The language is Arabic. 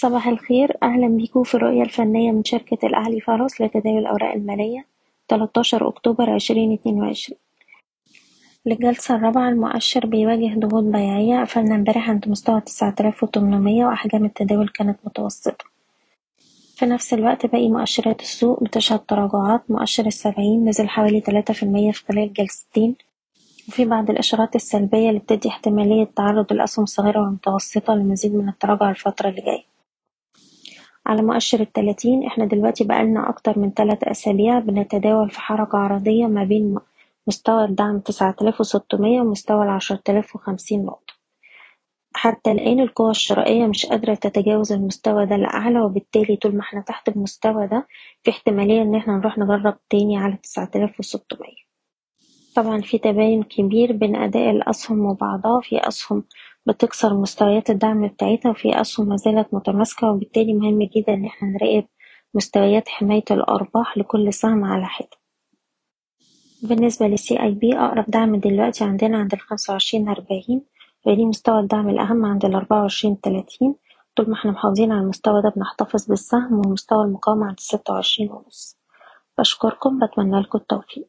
صباح الخير. أهلا بيكم في الرؤية الفنية من شركة الأهلي فارس لتداول الأوراق المالية. 13 أكتوبر 2022 للجلسة الرابعة المؤشر بيواجه ضغوط بيعية. قفلنا امبارح عند مستوى 9800 وأحجام التداول كانت متوسطة. في نفس الوقت باقي مؤشرات السوق بتشهد تراجعات. مؤشر السبعين نزل حوالي تلاتة في المية في خلال جلستين. وفي بعض الإشارات السلبية اللي بتدي احتمالية تعرض الأسهم الصغيرة والمتوسطة لمزيد من التراجع الفترة اللي جاية. على مؤشر التلاتين إحنا دلوقتي بقالنا أكتر من تلات أسابيع بنتداول في حركة عرضية ما بين مستوى الدعم تسعة آلاف وستمية ومستوى العشرة آلاف وخمسين نقطة حتى الآن القوى الشرائية مش قادرة تتجاوز المستوى ده لأعلى وبالتالي طول ما إحنا تحت المستوى ده في احتمالية إن إحنا نروح نجرب تاني على تسعة آلاف وستمية. طبعا في تباين كبير بين أداء الأسهم وبعضها في أسهم بتكسر مستويات الدعم بتاعتها وفي أسهم مازالت متماسكة وبالتالي مهم جدا إن إحنا نراقب مستويات حماية الأرباح لكل سهم على حدة. بالنسبة للسي اي بي أقرب دعم دلوقتي عندنا عند الخمسة وعشرين أربعين ودي مستوى الدعم الأهم عند الأربعة وعشرين تلاتين. طول ما إحنا محافظين على المستوى ده بنحتفظ بالسهم ومستوى المقاومة عند ستة وعشرين ونص. بشكركم بتمنى لكم التوفيق.